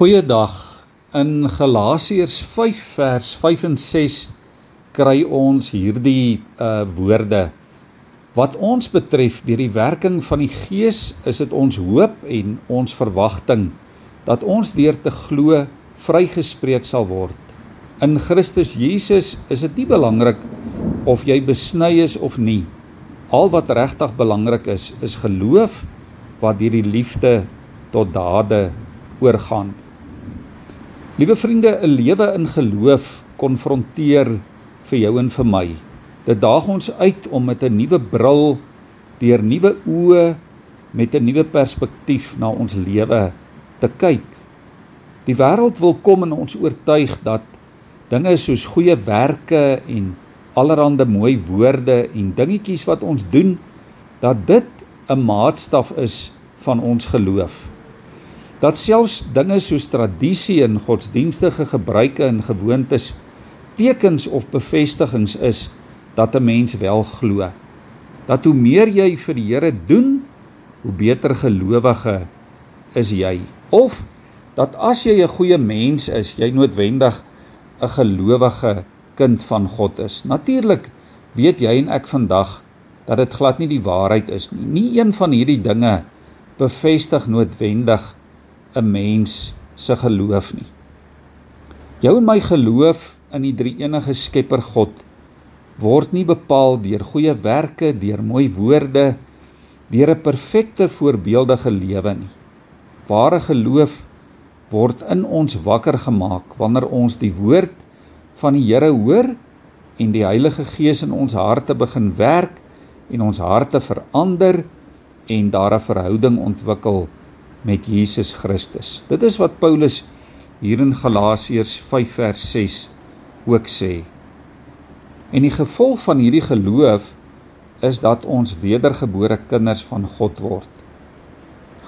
Goeiedag. In Galasiërs 5 vers 5 en 6 kry ons hierdie uh woorde. Wat ons betref, deur die werking van die Gees, is dit ons hoop en ons verwagting dat ons deur te glo vrygespreek sal word. In Christus Jesus is dit nie belangrik of jy besny is of nie. Al wat regtig belangrik is, is geloof wat deur die liefde tot dade oorgaan. Liewe vriende, 'n lewe in geloof konfronteer vir jou en vir my. Dit daag ons uit om met 'n nuwe bril, deur nuwe oë, met 'n nuwe perspektief na ons lewe te kyk. Die wêreld wil kom en ons oortuig dat dinge soos goeie werke en allerlei mooi woorde en dingetjies wat ons doen, dat dit 'n maatstaf is van ons geloof dat selfs dinge soos tradisie en godsdienstige gebruike en gewoontes tekens of bevestigings is dat 'n mens wel glo. Dat hoe meer jy vir die Here doen, hoe beter gelowige is jy. Of dat as jy 'n goeie mens is, jy noodwendig 'n gelowige kind van God is. Natuurlik weet jy en ek vandag dat dit glad nie die waarheid is nie. Nie een van hierdie dinge bevestig noodwendig 'n mens se geloof nie. Jou en my geloof in die drie enige Skepper God word nie bepaal deur goeie werke, deur mooi woorde, deur 'n perfekte voorbeeldige lewe nie. Ware geloof word in ons wakker gemaak wanneer ons die woord van die Here hoor en die Heilige Gees in ons harte begin werk en ons harte verander en daar 'n verhouding ontwikkel met Jesus Christus. Dit is wat Paulus hier in Galasiërs 5 vers 6 ook sê. En die gevolg van hierdie geloof is dat ons wedergebore kinders van God word.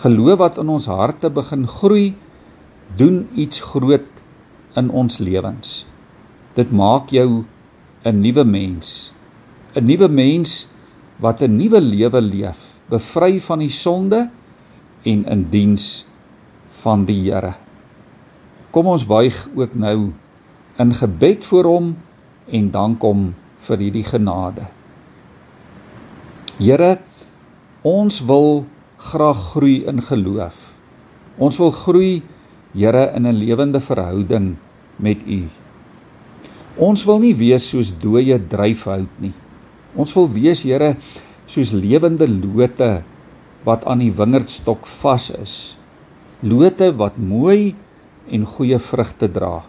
Geloof wat in ons harte begin groei, doen iets groot in ons lewens. Dit maak jou 'n nuwe mens. 'n Nuwe mens wat 'n nuwe lewe leef, bevry van die sonde en in diens van die Here. Kom ons buig ook nou in gebed voor hom en dank hom vir hierdie genade. Here, ons wil graag groei in geloof. Ons wil groei, Here, in 'n lewende verhouding met U. Ons wil nie wees soos dooie dryfhout nie. Ons wil wees, Here, soos lewende lote wat aan die wingerdstok vas is. Lote wat mooi en goeie vrugte dra.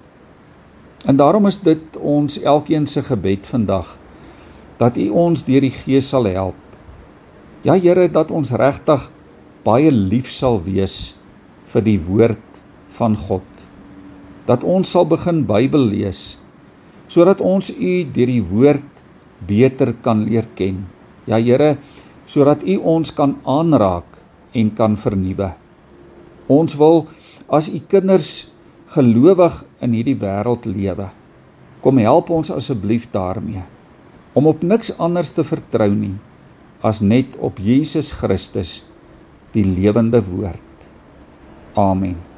En daarom is dit ons elkeen se gebed vandag dat U ons deur die Gees sal help. Ja Here, dat ons regtig baie lief sal wees vir die woord van God. Dat ons sal begin Bybel lees sodat ons U deur die woord beter kan leer ken. Ja Here, sodat U ons kan aanraak en kan vernuwe. Ons wil as U kinders gelowig in hierdie wêreld lewe. Kom help ons asseblief daarmee om op niks anders te vertrou nie as net op Jesus Christus, die lewende woord. Amen.